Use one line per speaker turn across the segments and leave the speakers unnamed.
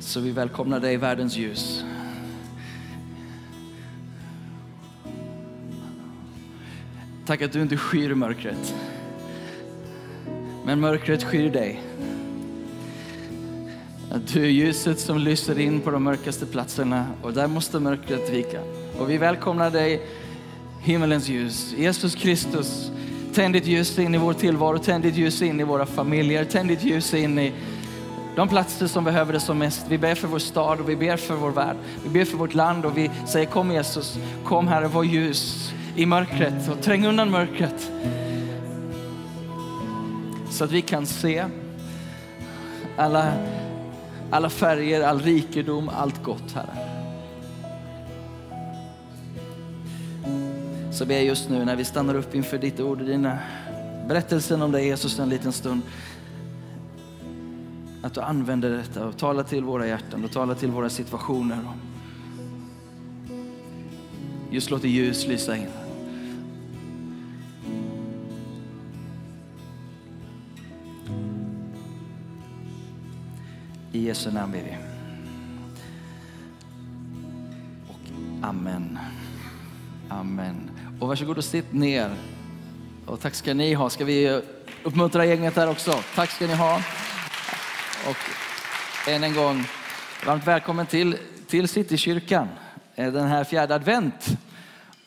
Så vi välkomnar dig i världens ljus. Tack att du inte skyr mörkret. Men mörkret skyr dig. Att du är ljuset som lyser in på de mörkaste platserna och där måste mörkret vika. Och vi välkomnar dig, himmelens ljus. Jesus Kristus, tänd ditt ljus in i vår tillvaro, tänd ditt ljus in i våra familjer, tänd ditt ljus in i de platser som behöver det som mest. Vi ber för vår stad och vi ber för vår värld. Vi ber för vårt land och vi säger kom Jesus, kom Herre, var ljus i mörkret och träng undan mörkret. Så att vi kan se alla, alla färger, all rikedom, allt gott Herre. Så ber jag just nu när vi stannar upp inför ditt ord och dina berättelsen om dig Jesus en liten stund. Att du använder detta och talar till våra hjärtan och talar till våra situationer. Just låt det ljus lysa in. I Jesu namn ber vi. Och amen. Amen. Och varsågod och sitt ner. Och tack ska ni ha. Ska vi uppmuntra gänget här också? Tack ska ni ha. Och än en gång, varmt välkommen till, till Citykyrkan eh, den här fjärde advent.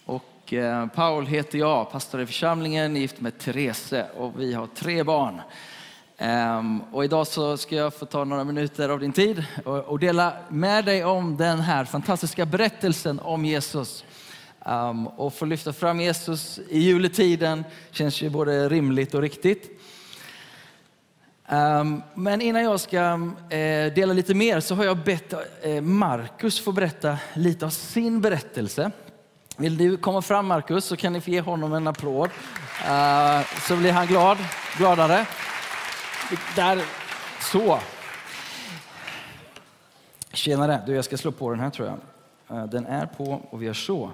Och eh, Paul heter jag, pastor i församlingen, gift med Therese och vi har tre barn. Ehm, och idag så ska jag få ta några minuter av din tid och, och dela med dig om den här fantastiska berättelsen om Jesus. Um, och få lyfta fram Jesus i juletiden känns ju både rimligt och riktigt. Ehm, men innan jag ska eh, dela lite mer så har jag bett eh, Markus få berätta lite av sin berättelse. Vill du komma fram Markus så kan ni få ge honom en applåd. Ehm, så blir han glad, gladare. Där, så. Tjenare, du jag ska slå på den här tror jag. Ehm, den är på och vi gör så.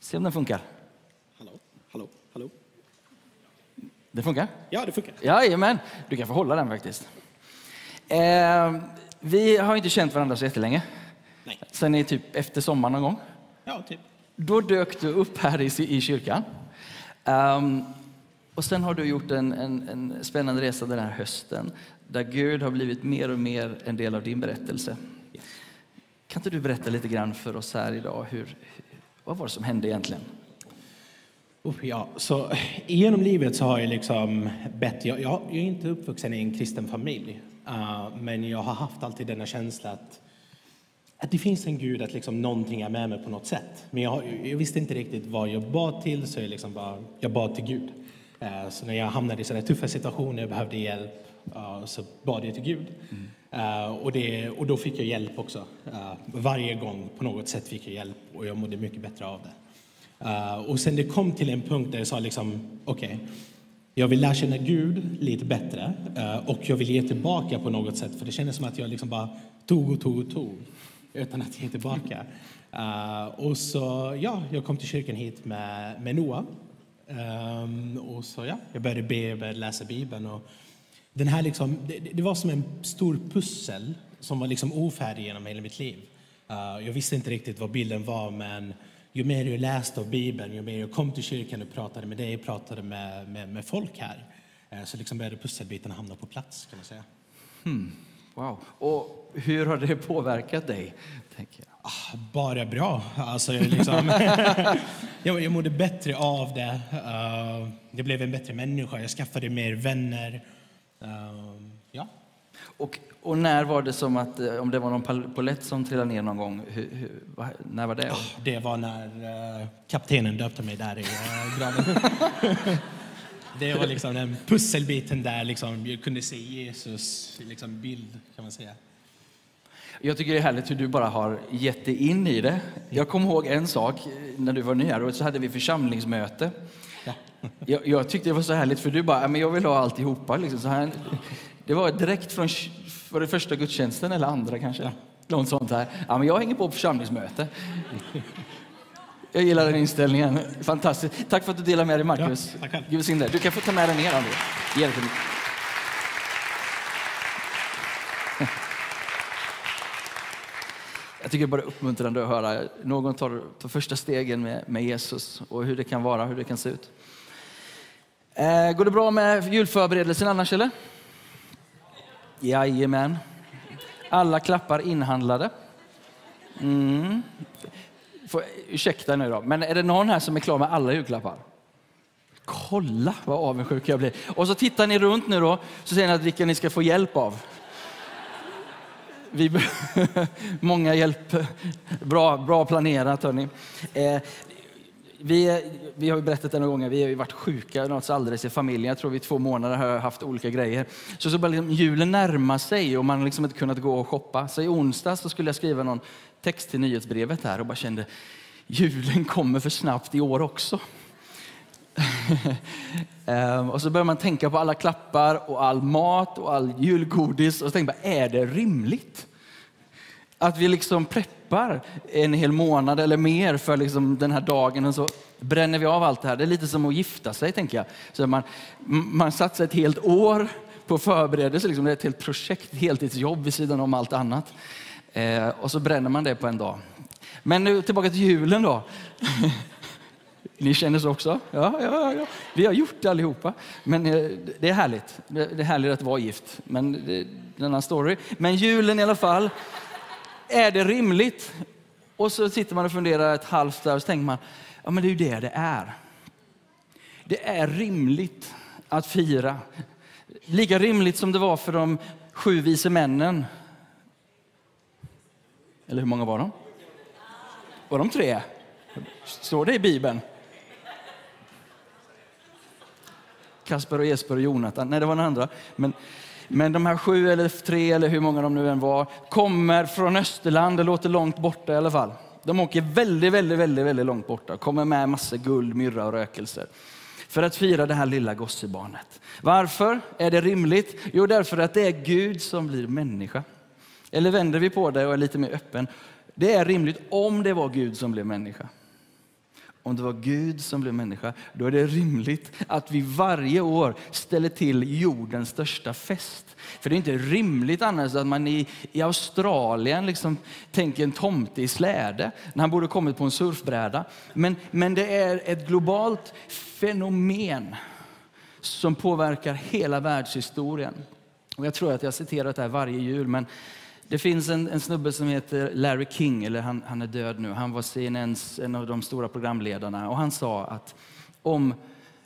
Se om den funkar. Det funkar?
Ja, det funkar.
Jajamän, du kan få hålla den faktiskt. Eh, vi har inte känt varandra så jättelänge.
Nej.
Sen är typ efter sommaren någon gång.
Ja, typ.
Då dök du upp här i, i kyrkan. Um, och sen har du gjort en, en, en, spännande resa den här hösten där Gud har blivit mer och mer en del av din berättelse. Kan inte du berätta lite grann för oss här idag? Hur, vad var det som hände egentligen?
Ja, så genom livet så har jag liksom bett. Jag, jag, jag är inte uppvuxen i en kristen familj, uh, men jag har haft alltid denna känsla att, att det finns en Gud, att liksom någonting är med mig på något sätt. Men jag, jag visste inte riktigt vad jag bad till, så jag, liksom bara, jag bad till Gud. Uh, så när jag hamnade i sådana tuffa situationer och behövde hjälp uh, så bad jag till Gud. Mm. Och, det, och då fick jag hjälp också. Varje gång på något sätt fick jag hjälp och jag mådde mycket bättre av det. Uh, och sen det kom till en punkt där jag sa liksom, okej, okay, jag vill lära känna Gud lite bättre eh, och jag vill ge tillbaka på något sätt. För det kändes som att jag liksom bara tog och tog och tog utan att ge tillbaka. Uh, och så, ja, jag kom till kyrkan hit med, med Noah. Um, och så, ja, jag började be, jag började läsa Bibeln. Och, den här liksom, det, det, var som en stor pussel som var liksom ofärdig genom hela mitt liv. Uh, jag visste inte riktigt vad bilden var, men ju mer jag läste av Bibeln, ju mer jag kom till kyrkan och pratade med dig, pratade med, med, med folk här, uh, så liksom började pusselbitarna hamna på plats, kan man säga.
Hmm. Wow. Och hur har det påverkat dig? Tänker jag?
Ah, bara bra. Alltså, jag, liksom, jag, jag mådde bättre av det. Uh, jag blev en bättre människa. Jag skaffade mer vänner. Ehm, ja.
Och, och, när var det som att, eh, om det var någon polett som trillade ner någon gång, hur, hur, när var det? Oh,
det var när uh, kaptenen döpte mig där i uh, graven. det var liksom den pusselbiten där liksom, jag kunde se Jesus liksom bild, kan man säga.
Jag tycker det är härligt hur du bara har gett dig in i det. Jag kommer ihåg en sak när du var ny här så hade vi församlingsmöte. Jag, jag, tyckte det var så härligt för du bara, men jag vill ha alltihopa. Liksom. Så här, det var direkt från var det första gudstjänsten eller andra kanske. Ja. Något sånt här. Ja, men jag hänger på församlingsmöte. Jag gillar den inställningen. Fantastiskt. Tack för att du delar med dig, Marcus. Ja, Gud. Du kan få ta med dig ner, André. Mig. Jag tycker det är bara uppmuntrande att höra någon tar, tar första stegen med, med Jesus och hur det kan vara, hur det kan se ut. Eh, går det bra med julförberedelsen annars eller? Jajamän. Alla klappar inhandlade. Mm. Får, ursäkta nu då, men är det någon här som är klar med alla julklappar? Kolla vad avundsjuk jag blir. Och så tittar ni runt nu då, så ser ni att vilka ni ska få hjälp av. Vi många hjälp. Bra, bra planerat hörni. Eh, vi, vi har ju berättat det några gånger, vi har ju varit sjuka något så alldeles i familjen. Jag tror vi i två månader har haft olika grejer. Så så liksom julen närma sig och man har liksom inte kunnat gå och shoppa. Så i onsdag så skulle jag skriva någon text till nyhetsbrevet här och bara kände julen kommer för snabbt i år också. Ehm, och så börjar man tänka på alla klappar och all mat och all julgodis och så tänker man, är det rimligt? Att vi liksom preppar en hel månad eller mer för liksom den här dagen och så bränner vi av allt det här. Det är lite som att gifta sig tänker jag. Så man, man satsar ett helt år på förberedelse, liksom. det är ett helt projekt, ett heltidsjobb vid sidan om allt annat. Eh, och så bränner man det på en dag. Men nu tillbaka till julen då. Ni känner så också? Ja, ja, ja. Vi har gjort det allihopa. Men eh, det är härligt. Det är härligt att vara gift. Men det är en annan story. Men julen i alla fall. Är det rimligt? Och så sitter man och funderar ett halvt där och så tänker man, ja men det är ju det det är. Det är rimligt att fira. Lika rimligt som det var för de sju vise männen. Eller hur många var de? Var de tre? Står det i Bibeln? Kasper och Jesper och Jonathan. Nej, det var den andra. Men, men de här sju eller tre eller hur många de nu än var kommer från Österland. Det låter långt borta i alla fall. De åker väldigt, väldigt, väldigt, väldigt långt borta. Kommer med massor guld, myrra och rökelser för att fira det här lilla gossebarnet. Varför är det rimligt? Jo, därför att det är Gud som blir människa. Eller vänder vi på det och är lite mer öppen. Det är rimligt om det var Gud som blev människa om det var Gud som blev människa, då är det rimligt att vi varje år ställer till jordens största fest. För det är inte rimligt annars att man i, i Australien liksom tänker en tomte i släde, när han borde kommit på en surfbräda. Men, men det är ett globalt fenomen som påverkar hela världshistorien. Och jag tror att jag citerat det här varje jul, men det finns en, en snubbe som heter Larry King, eller han, han är död nu. Han var CNNs, en av de stora programledarna och han sa att om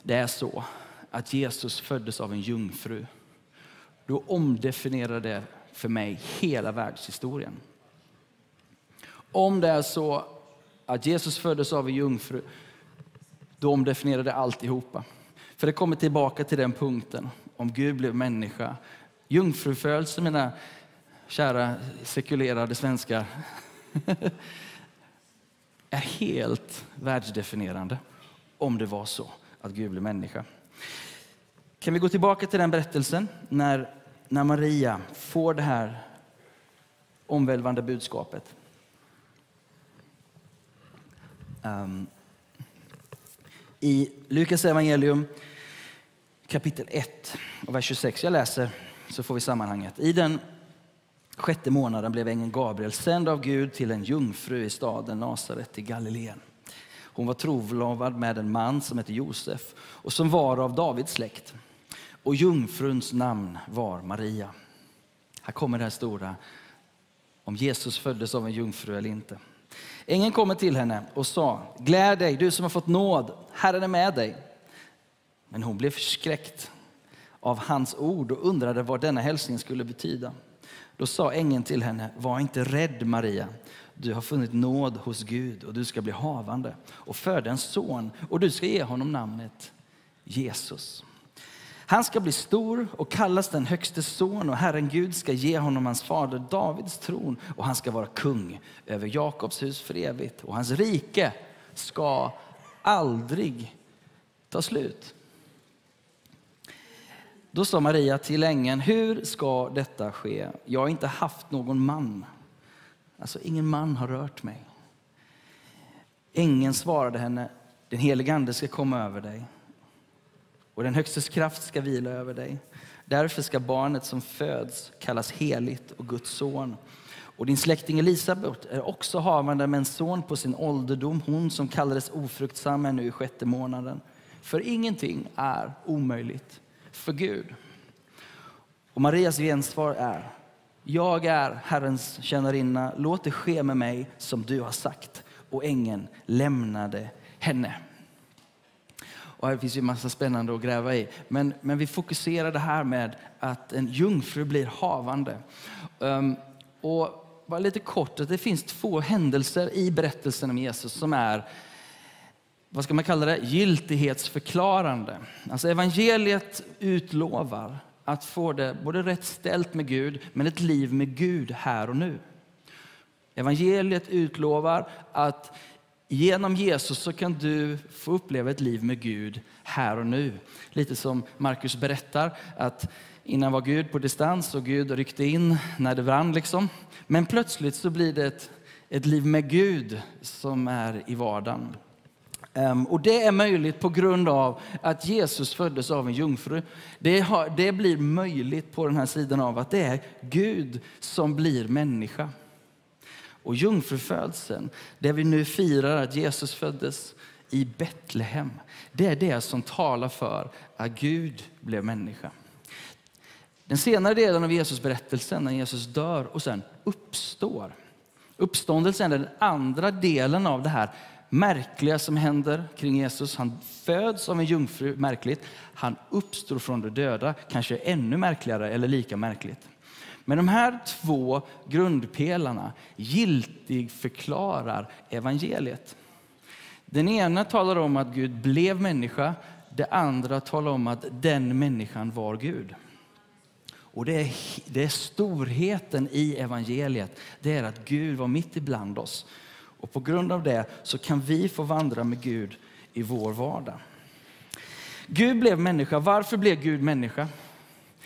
det är så att Jesus föddes av en jungfru, då omdefinierar det för mig hela världshistorien. Om det är så att Jesus föddes av en jungfru, då omdefinierar det alltihopa. För det kommer tillbaka till den punkten, om Gud blev människa. Jungfrufödelse menar kära sekulerade svenskar, är helt världsdefinierande om det var så att Gud blev människa. Kan vi gå tillbaka till den berättelsen när, när Maria får det här omvälvande budskapet. Um, I Lukas evangelium kapitel 1 och vers 26. Jag läser så får vi sammanhanget. I den sjätte månaden blev ängeln Gabriel sänd av Gud till en jungfru i staden Nasaret i Galileen. Hon var trolovad med en man som hette Josef och som var av Davids släkt. Och jungfruns namn var Maria. Här kommer det här stora, om Jesus föddes av en jungfru eller inte. Ängeln kommer till henne och sa, gläd dig du som har fått nåd, Herren är med dig. Men hon blev förskräckt av hans ord och undrade vad denna hälsning skulle betyda. Då sa ängeln till henne, var inte rädd Maria. Du har funnit nåd hos Gud och du ska bli havande och föda en son och du ska ge honom namnet Jesus. Han ska bli stor och kallas den högste son och Herren Gud ska ge honom hans fader Davids tron och han ska vara kung över Jakobs hus för evigt och hans rike ska aldrig ta slut. Då sa Maria till ängeln, hur ska detta ske? Jag har inte haft någon man. Alltså, ingen man har rört mig. Ängeln svarade henne, den helige ande ska komma över dig och den högstes kraft ska vila över dig. Därför ska barnet som föds kallas heligt och Guds son. Och din släkting Elisabet är också havande med en son på sin ålderdom, hon som kallades ofruktsam är nu i sjätte månaden. För ingenting är omöjligt för Gud. Och Marias gensvar är, jag är Herrens tjänarinna, låt det ske med mig som du har sagt. Och ängeln lämnade henne. Och här finns ju massa spännande att gräva i. Men, men vi fokuserar det här med att en jungfru blir havande. Um, och bara lite kort, att det finns två händelser i berättelsen om Jesus som är vad ska man kalla det, giltighetsförklarande. Alltså evangeliet utlovar att få det både rätt ställt med Gud, men ett liv med Gud här och nu. Evangeliet utlovar att genom Jesus så kan du få uppleva ett liv med Gud här och nu. Lite som Markus berättar, att innan var Gud på distans och Gud ryckte in när det brann. Liksom. Men plötsligt så blir det ett, ett liv med Gud som är i vardagen. Ehm, och det är möjligt på grund av att Jesus föddes av en jungfru. Det, har, det blir möjligt på den här sidan av att det är Gud som blir människa. Och jungfrufödseln, det vi nu firar att Jesus föddes i Betlehem, det är det som talar för att Gud blev människa. Den senare delen av Jesus berättelsen, när Jesus dör och sen uppstår. Uppståndelsen är den andra delen av det här märkliga som händer kring Jesus. Han föds av en jungfru, märkligt. Han uppstår från de döda, kanske ännu märkligare eller lika märkligt. Men de här två grundpelarna giltig förklarar evangeliet. Den ena talar om att Gud blev människa, det andra talar om att den människan var Gud. Och det är, det är storheten i evangeliet, det är att Gud var mitt ibland oss. Och på grund av det så kan vi få vandra med Gud i vår vardag. Gud blev människa. Varför blev Gud människa?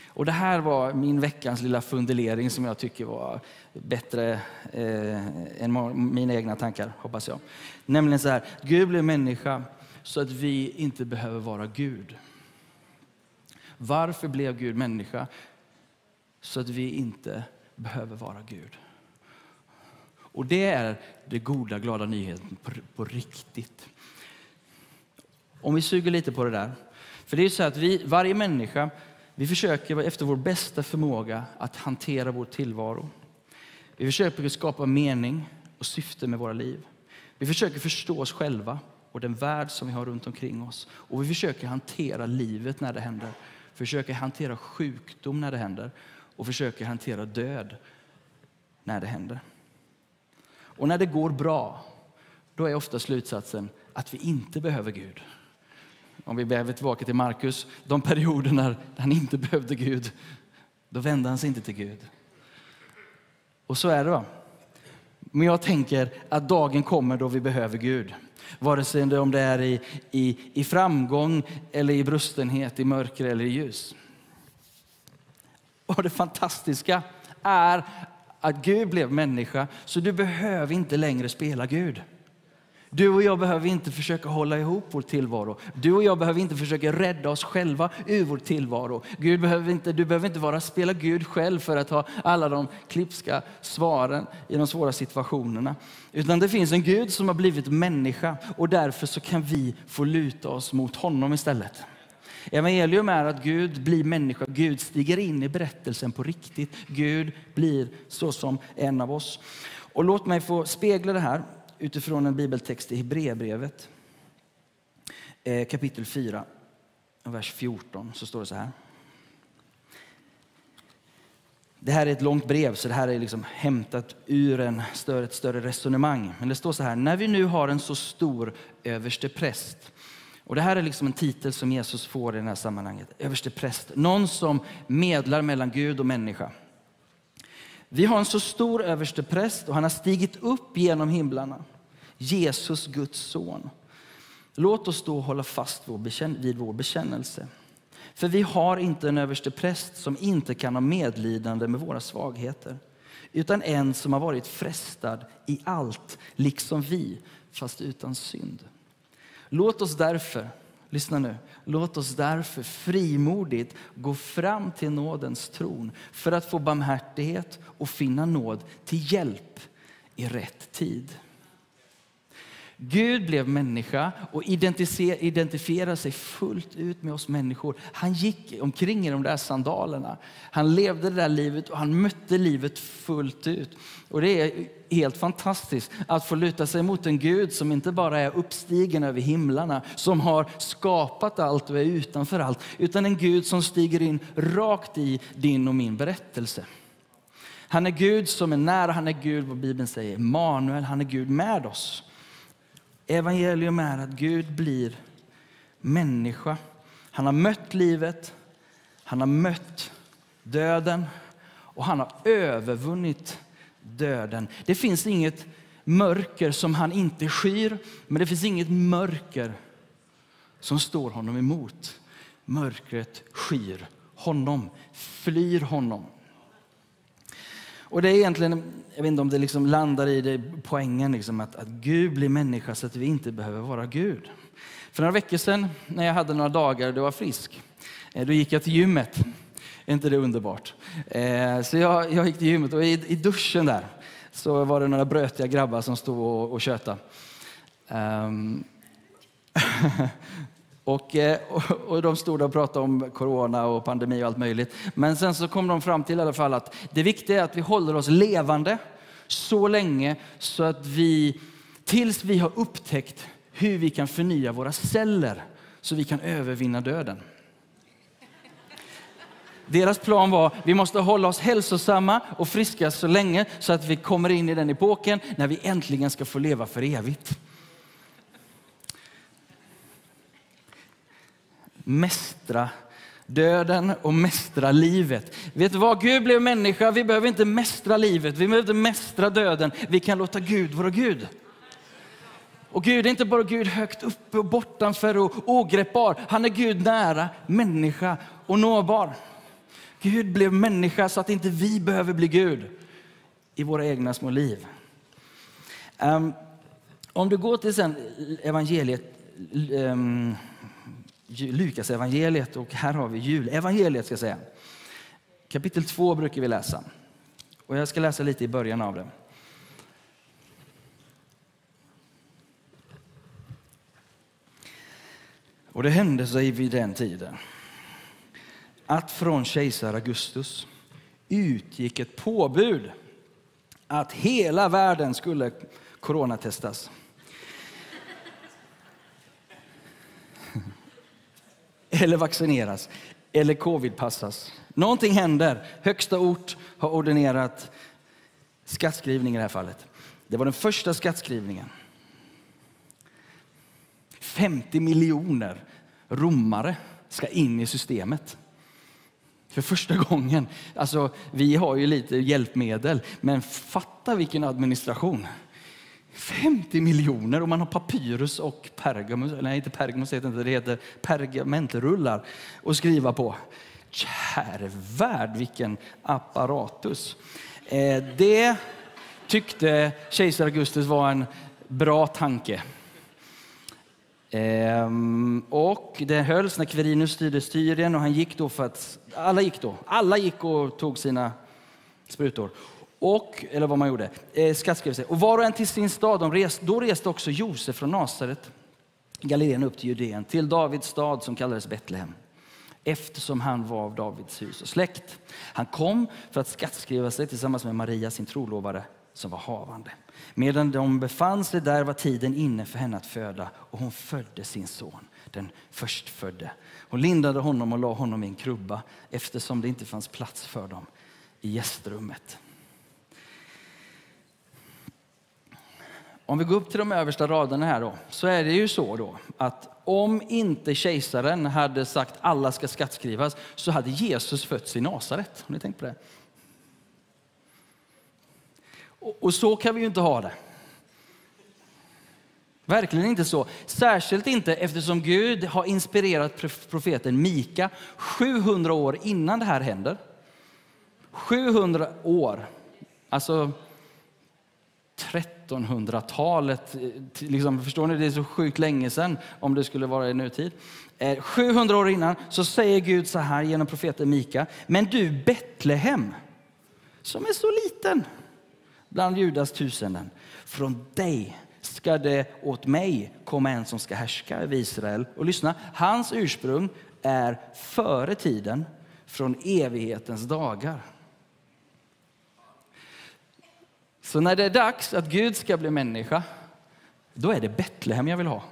Och det här var min veckans lilla fundering som jag tycker var bättre eh, än mina egna tankar, hoppas jag. Nämligen så här, Gud blev människa så att vi inte behöver vara Gud. Varför blev Gud människa? Så att vi inte behöver vara Gud. Och det är den goda, glada nyheten på, på riktigt. Om vi suger lite på det där. För det är så att vi, varje människa vi försöker efter vår bästa förmåga att hantera vår tillvaro. Vi försöker skapa mening och syfte med våra liv. Vi försöker förstå oss själva och den värld som vi har runt omkring oss. Och vi försöker hantera livet när det händer. Försöker hantera sjukdom när det händer. Och försöker hantera död när det händer. Och när det går bra, då är ofta slutsatsen att vi inte behöver Gud om vi behöver tillbaka till Markus, de perioder när han inte behövde Gud, då vände han sig inte till Gud. Och så är det. Va? Men jag tänker att dagen kommer då vi behöver Gud. Vare sig om det är i, i, i framgång eller i brustenhet, i mörker eller i ljus. Och det fantastiska är att Gud blev människa, så du behöver inte längre spela Gud. Du och jag behöver inte försöka hålla ihop vår tillvaro. Du och jag behöver inte försöka rädda oss själva ur vår tillvaro. Gud behöver inte, du behöver inte vara spela Gud själv för att ha alla de klipska svaren i de svåra situationerna. Utan det finns en Gud som har blivit människa och därför så kan vi få luta oss mot honom istället. Evangelium är att Gud blir människa, Gud stiger in i berättelsen på riktigt. Gud blir så som en av oss. Och låt mig få spegla det här utifrån en bibeltext i Hebreerbrevet eh, kapitel 4, vers 14, så står det så här. Det här är ett långt brev, så det här är liksom hämtat ur en större, ett större resonemang. Men det står så här, när vi nu har en så stor överste präst. Och det här är liksom en titel som Jesus får i det här sammanhanget. Överste präst, någon som medlar mellan Gud och människa. Vi har en så stor överste präst och han har stigit upp genom himlarna. Jesus, Guds son. Låt oss då hålla fast vid vår bekännelse. För vi har inte en överste präst som inte kan ha medlidande med våra svagheter utan en som har varit frestad i allt, liksom vi, fast utan synd. Låt oss därför Lyssna nu. Låt oss därför frimodigt gå fram till nådens tron för att få barmhärtighet och finna nåd till hjälp i rätt tid. Gud blev människa och identifierade sig fullt ut med oss människor. Han gick omkring i de där sandalerna. Han levde det där livet och han mötte livet fullt ut. Och det är helt fantastiskt att få luta sig mot en Gud som inte bara är uppstigen över himlarna, som har skapat allt och är utanför allt, utan en Gud som stiger in rakt i din och min berättelse. Han är Gud som är nära, han är Gud, vad Bibeln säger, Manuel, han är Gud med oss. Evangelium är att Gud blir människa. Han har mött livet, han har mött döden och han har övervunnit döden. Det finns inget mörker som han inte skyr, men det finns inget mörker som står honom emot. Mörkret skyr honom, flyr honom. Och det är egentligen, jag vet inte om det liksom landar i det, poängen, liksom, att, att Gud blir människa så att vi inte behöver vara Gud. För några veckor sedan när jag hade några dagar då jag var frisk, eh, då gick jag till gymmet. Är inte det underbart? Eh, så jag, jag gick till gymmet och i, i duschen där så var det några brötiga grabbar som stod och, och tjötade. Um, Eh, och, och, de stod och pratade om corona och pandemi och allt möjligt. Men sen så kom de fram till i alla fall att det viktiga är att vi håller oss levande så länge så att vi, tills vi har upptäckt hur vi kan förnya våra celler så vi kan övervinna döden. Deras plan var vi måste hålla oss hälsosamma och friska så länge så att vi kommer in i den epoken när vi äntligen ska få leva för evigt. Mästra döden och mästra livet. Vet du vad? Gud blev människa. Vi behöver inte mästra livet. Vi behöver inte mästra döden. Vi kan låta Gud vara Gud. Och Gud är inte bara Gud högt uppe och bortanför och ogreppbar. Han är Gud nära, människa och nåbar. Gud blev människa så att inte vi behöver bli Gud i våra egna små liv. Um, om du går till sen evangeliet um, Lukas evangeliet och här har vi julevangeliet. Ska säga. Kapitel 2 brukar vi läsa. Och jag ska läsa lite i början av det. Och det hände sig vid den tiden att från kejsar Augustus utgick ett påbud att hela världen skulle coronatestas. Eller vaccineras eller covidpassas. Någonting händer. Högsta ort har ordinerat skattskrivning i det här fallet. Det var den första skattskrivningen. 50 miljoner romare ska in i systemet. För första gången. Alltså, vi har ju lite hjälpmedel, men fatta vilken administration. 50 miljoner och man har papyrus och pergamus, nej inte pergamus heter inte, det heter pergamentrullar att skriva på. Käre värld, vilken apparatus. Eh, det tyckte kejsar Augustus var en bra tanke. Ehm, och det hölls när Quirinus styrde Syrien och han gick då för att, alla gick då, alla gick och tog sina sprutor och, eller vad man gjorde, eh, skattskrivelse. Och var och en till sin stad. De rest, då reste också Josef från Nasaret, Galileen upp till Judeen, till Davids stad som kallades Betlehem eftersom han var av Davids hus och släkt. Han kom för att skattskriva sig tillsammans med Maria, sin trolovare, som var havande. Medan de befann sig där var tiden inne för henne att föda och hon födde sin son, den förstfödde. Hon lindade honom och la honom i en krubba eftersom det inte fanns plats för dem i gästrummet. Om vi går upp till de översta raderna här då, så är det ju så då att om inte kejsaren hade sagt alla ska skattskrivas så hade Jesus fötts i Nasaret. Har ni tänkt på det? Och, och så kan vi ju inte ha det. Verkligen inte så. Särskilt inte eftersom Gud har inspirerat profeten Mika 700 år innan det här händer. 700 år. Alltså 1300-talet. Eh, liksom, förstår ni? Det är så sjukt länge sedan om det skulle vara i nutid. Eh, 700 år innan så säger Gud så här genom profeten Mika. Men du Betlehem, som är så liten bland Judas tusenden. Från dig ska det åt mig komma en som ska härska över Israel. Och lyssna, hans ursprung är före tiden, från evighetens dagar. Så när det är dags att Gud ska bli människa, då är det Betlehem jag vill ha.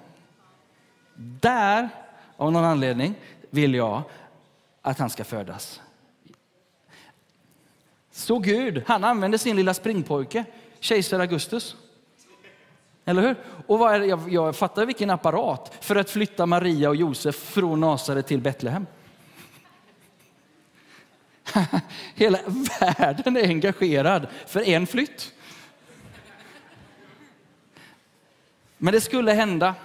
Där, av någon anledning, vill jag att han ska födas. Så Gud, han använder sin lilla springpojke, kejsar Augustus. Eller hur? Och vad är jag, jag fattar vilken apparat för att flytta Maria och Josef från Nasaret till Betlehem. Hela världen är engagerad för en flytt. Men det skulle hända.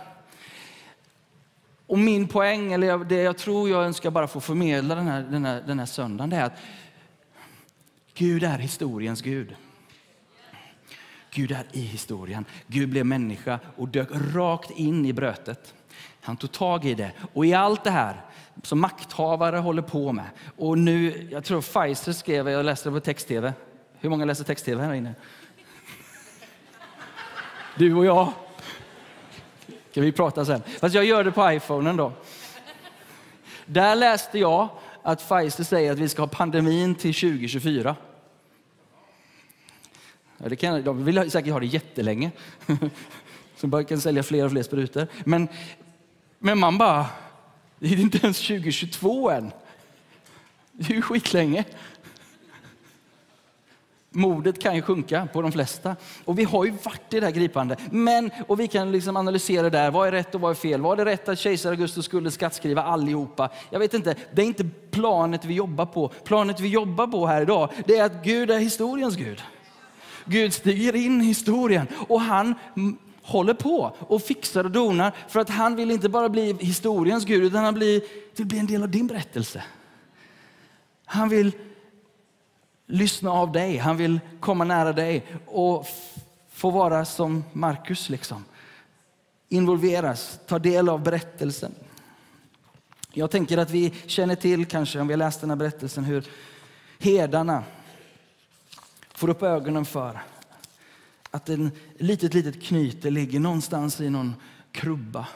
Och min poäng, eller det jag tror jag önskar bara få förmedla den här, den här, den här söndagen, det är att Gud är historiens Gud. Gud är i historien. Gud blev människa och dök rakt in i brötet. Han tog tag i det. Och i allt det här som makthavare håller på med. Och nu, jag tror Pfizer skrev, jag läste det på text-tv. Hur många läser text-tv här inne? Du och jag. Ska vi prata sen? Fast jag gör det på iPhonen då. Där läste jag att Pfizer säger att vi ska ha pandemin till 2024. Ja, det kan, de vill säkert ha det jättelänge. Så man kan sälja fler och fler sprutor. Men, men man bara, det är inte ens 2022 än. Det är ju skitlänge. Modet kan ju sjunka på de flesta. Och vi har ju varit i det här gripande. Men, och vi kan liksom analysera där, vad är rätt och vad är fel? Var det rätt att kejsar Augustus skulle skattskriva allihopa? Jag vet inte, det är inte planet vi jobbar på. Planet vi jobbar på här idag, det är att Gud är historiens Gud. Gud stiger in i historien och han håller på och fixar och donar för att han vill inte bara bli historiens Gud utan han vill bli en del av din berättelse. Han vill lyssna av dig, han vill komma nära dig och få vara som Markus. Liksom. Involveras, ta del av berättelsen. Jag tänker att vi känner till, kanske om vi har läst den här berättelsen, hur herdarna får upp ögonen för att en litet, litet knyte ligger någonstans i någon krubba.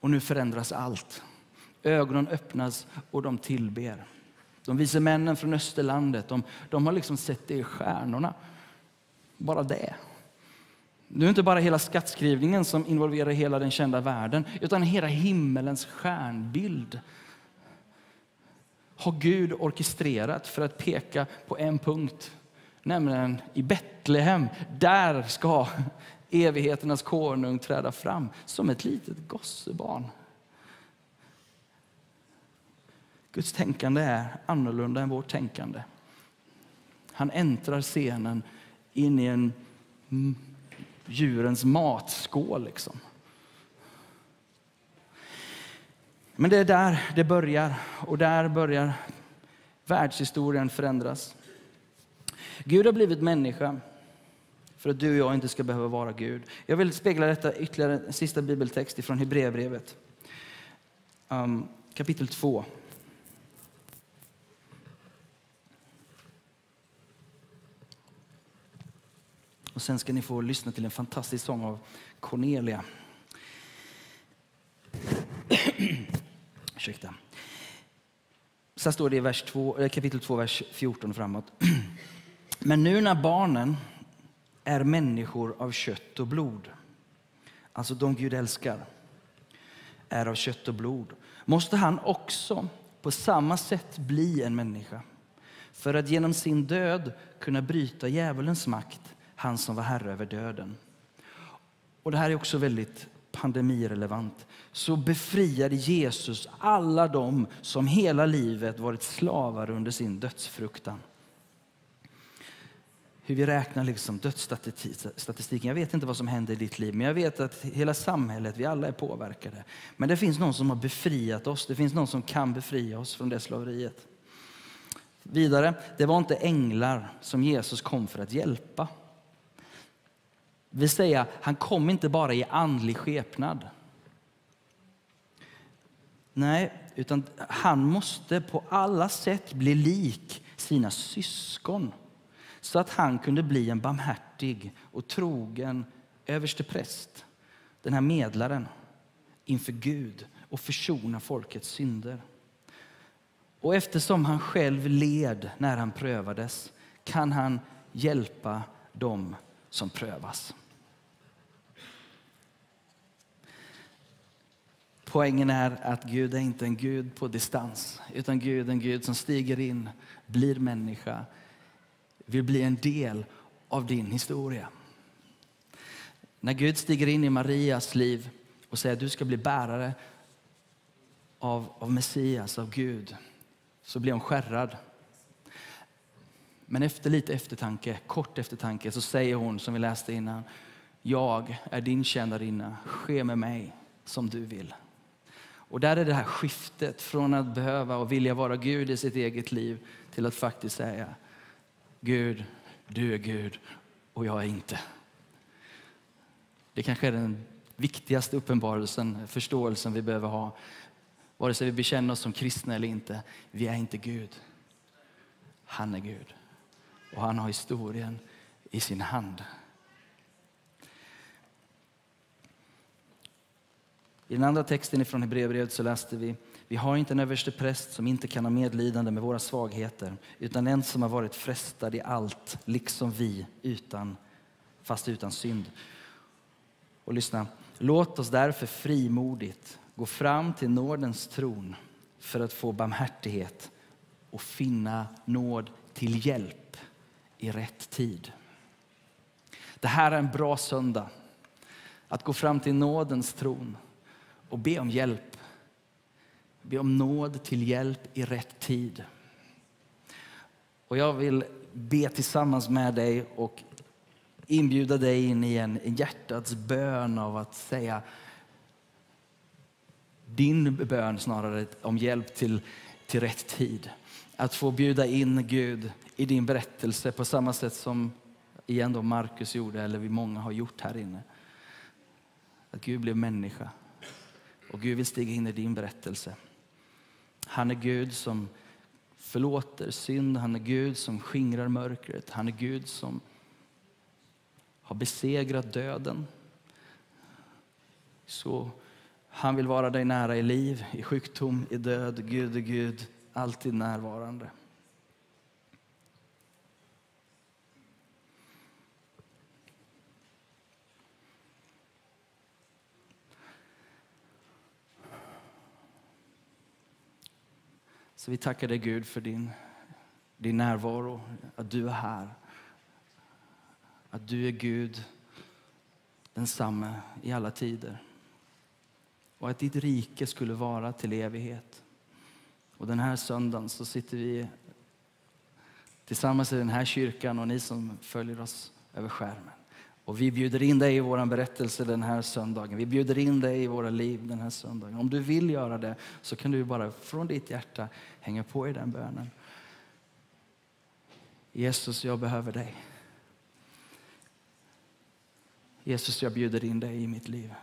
Och nu förändras allt. Ögonen öppnas och de tillber. De vise männen från Österlandet, de, de har liksom sett det i stjärnorna. Bara det. Nu är inte bara hela skattskrivningen som involverar hela den kända världen, utan hela himmelens stjärnbild har Gud orkestrerat för att peka på en punkt nämligen i Betlehem. Där ska evigheternas konung träda fram som ett litet gossebarn. Guds tänkande är annorlunda än vårt tänkande. Han äntrar scenen in i en djurens matskål. Liksom. Men det är där det börjar och där börjar världshistorien förändras. Gud har blivit människa för att du och jag inte ska behöva vara Gud. Jag vill spegla detta ytterligare en sista bibeltext från Hebreerbrevet. Um, kapitel 2. Och sen ska ni få lyssna till en fantastisk sång av Cornelia. Ursäkta. Så här står det i vers 2, eh, kapitel 2, vers 14 framåt. Men nu när barnen är människor av kött och blod, alltså de Gud älskar, är av kött och blod, måste han också på samma sätt bli en människa för att genom sin död kunna bryta djävulens makt, han som var herre över döden. Och Det här är också väldigt pandemirelevant. Så befriade Jesus alla dem som hela livet varit slavar under sin dödsfruktan hur vi räknar liksom dödsstatistiken. Jag vet inte vad som händer i ditt liv, men jag vet att hela samhället, vi alla är påverkade. Men det finns någon som har befriat oss. Det finns någon som kan befria oss från det slaveriet. Vidare, det var inte änglar som Jesus kom för att hjälpa vill säga, han kom inte bara i andlig skepnad. Nej, utan han måste på alla sätt bli lik sina syskon så att han kunde bli en barmhärtig och trogen överstepräst, den här medlaren inför Gud och försona folkets synder. Och eftersom han själv led när han prövades kan han hjälpa dem som prövas. Poängen är att Gud är inte en Gud på distans, utan Gud är en Gud som stiger in, blir människa, vill bli en del av din historia. När Gud stiger in i Marias liv och säger att du ska bli bärare av, av Messias, av Gud, så blir hon skärrad. Men efter lite eftertanke, kort eftertanke, så säger hon som vi läste innan, jag är din tjänarinna, ske med mig som du vill. Och där är det här skiftet från att behöva och vilja vara Gud i sitt eget liv till att faktiskt säga Gud, du är Gud och jag är inte. Det kanske är den viktigaste uppenbarelsen, förståelsen vi behöver ha. Vare sig vi bekänner oss som kristna eller inte. Vi är inte Gud. Han är Gud. Och han har historien i sin hand. I den andra texten från Hebreerbrevet så läste vi vi har inte en överste präst som inte kan ha medlidande med våra svagheter utan en som har varit frestad i allt, liksom vi, utan, fast utan synd. Och lyssna, låt oss därför frimodigt gå fram till nådens tron för att få barmhärtighet och finna nåd till hjälp i rätt tid. Det här är en bra söndag. Att gå fram till nådens tron och be om hjälp. Be om nåd till hjälp i rätt tid. Och jag vill be tillsammans med dig och inbjuda dig in i en hjärtats bön av att säga din bön snarare om hjälp till, till rätt tid. Att få bjuda in Gud i din berättelse på samma sätt som igen då Markus gjorde, eller vi många har gjort här inne. Att Gud blev människa och Gud vill stiga in i din berättelse. Han är Gud som förlåter synd, han är Gud som skingrar mörkret, han är Gud som har besegrat döden. Så han vill vara dig nära i liv, i sjukdom, i död. Gud är Gud, alltid närvarande. Så vi tackar dig Gud för din, din närvaro, att du är här. Att du är Gud, densamme i alla tider. Och att ditt rike skulle vara till evighet. Och den här söndagen så sitter vi tillsammans i den här kyrkan och ni som följer oss över skärmen. Och vi bjuder in dig i vår berättelse den här söndagen. Vi bjuder in dig i våra liv den här söndagen. Om du vill göra det så kan du bara från ditt hjärta hänga på i den bönen. Jesus, jag behöver dig. Jesus, jag bjuder in dig i mitt liv.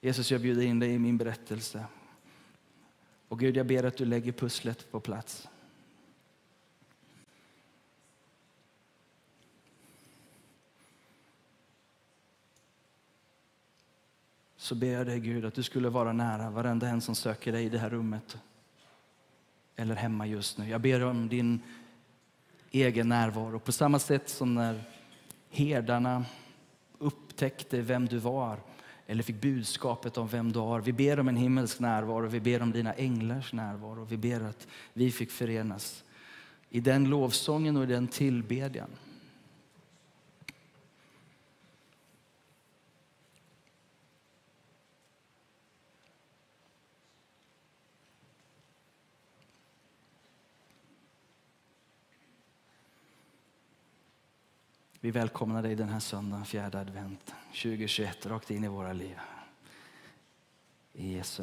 Jesus, jag bjuder in dig i min berättelse. Och Gud, jag ber att du lägger pusslet på plats. så ber jag dig Gud att du skulle vara nära varenda en som söker dig i det här rummet eller hemma just nu. Jag ber om din egen närvaro på samma sätt som när herdarna upptäckte vem du var eller fick budskapet om vem du har. Vi ber om en himmelsk närvaro, vi ber om dina änglars närvaro. Vi ber att vi fick förenas i den lovsången och i den tillbedjan. Vi välkomnar dig den här söndagen, fjärde advent 2021, rakt in i våra liv. I Jesu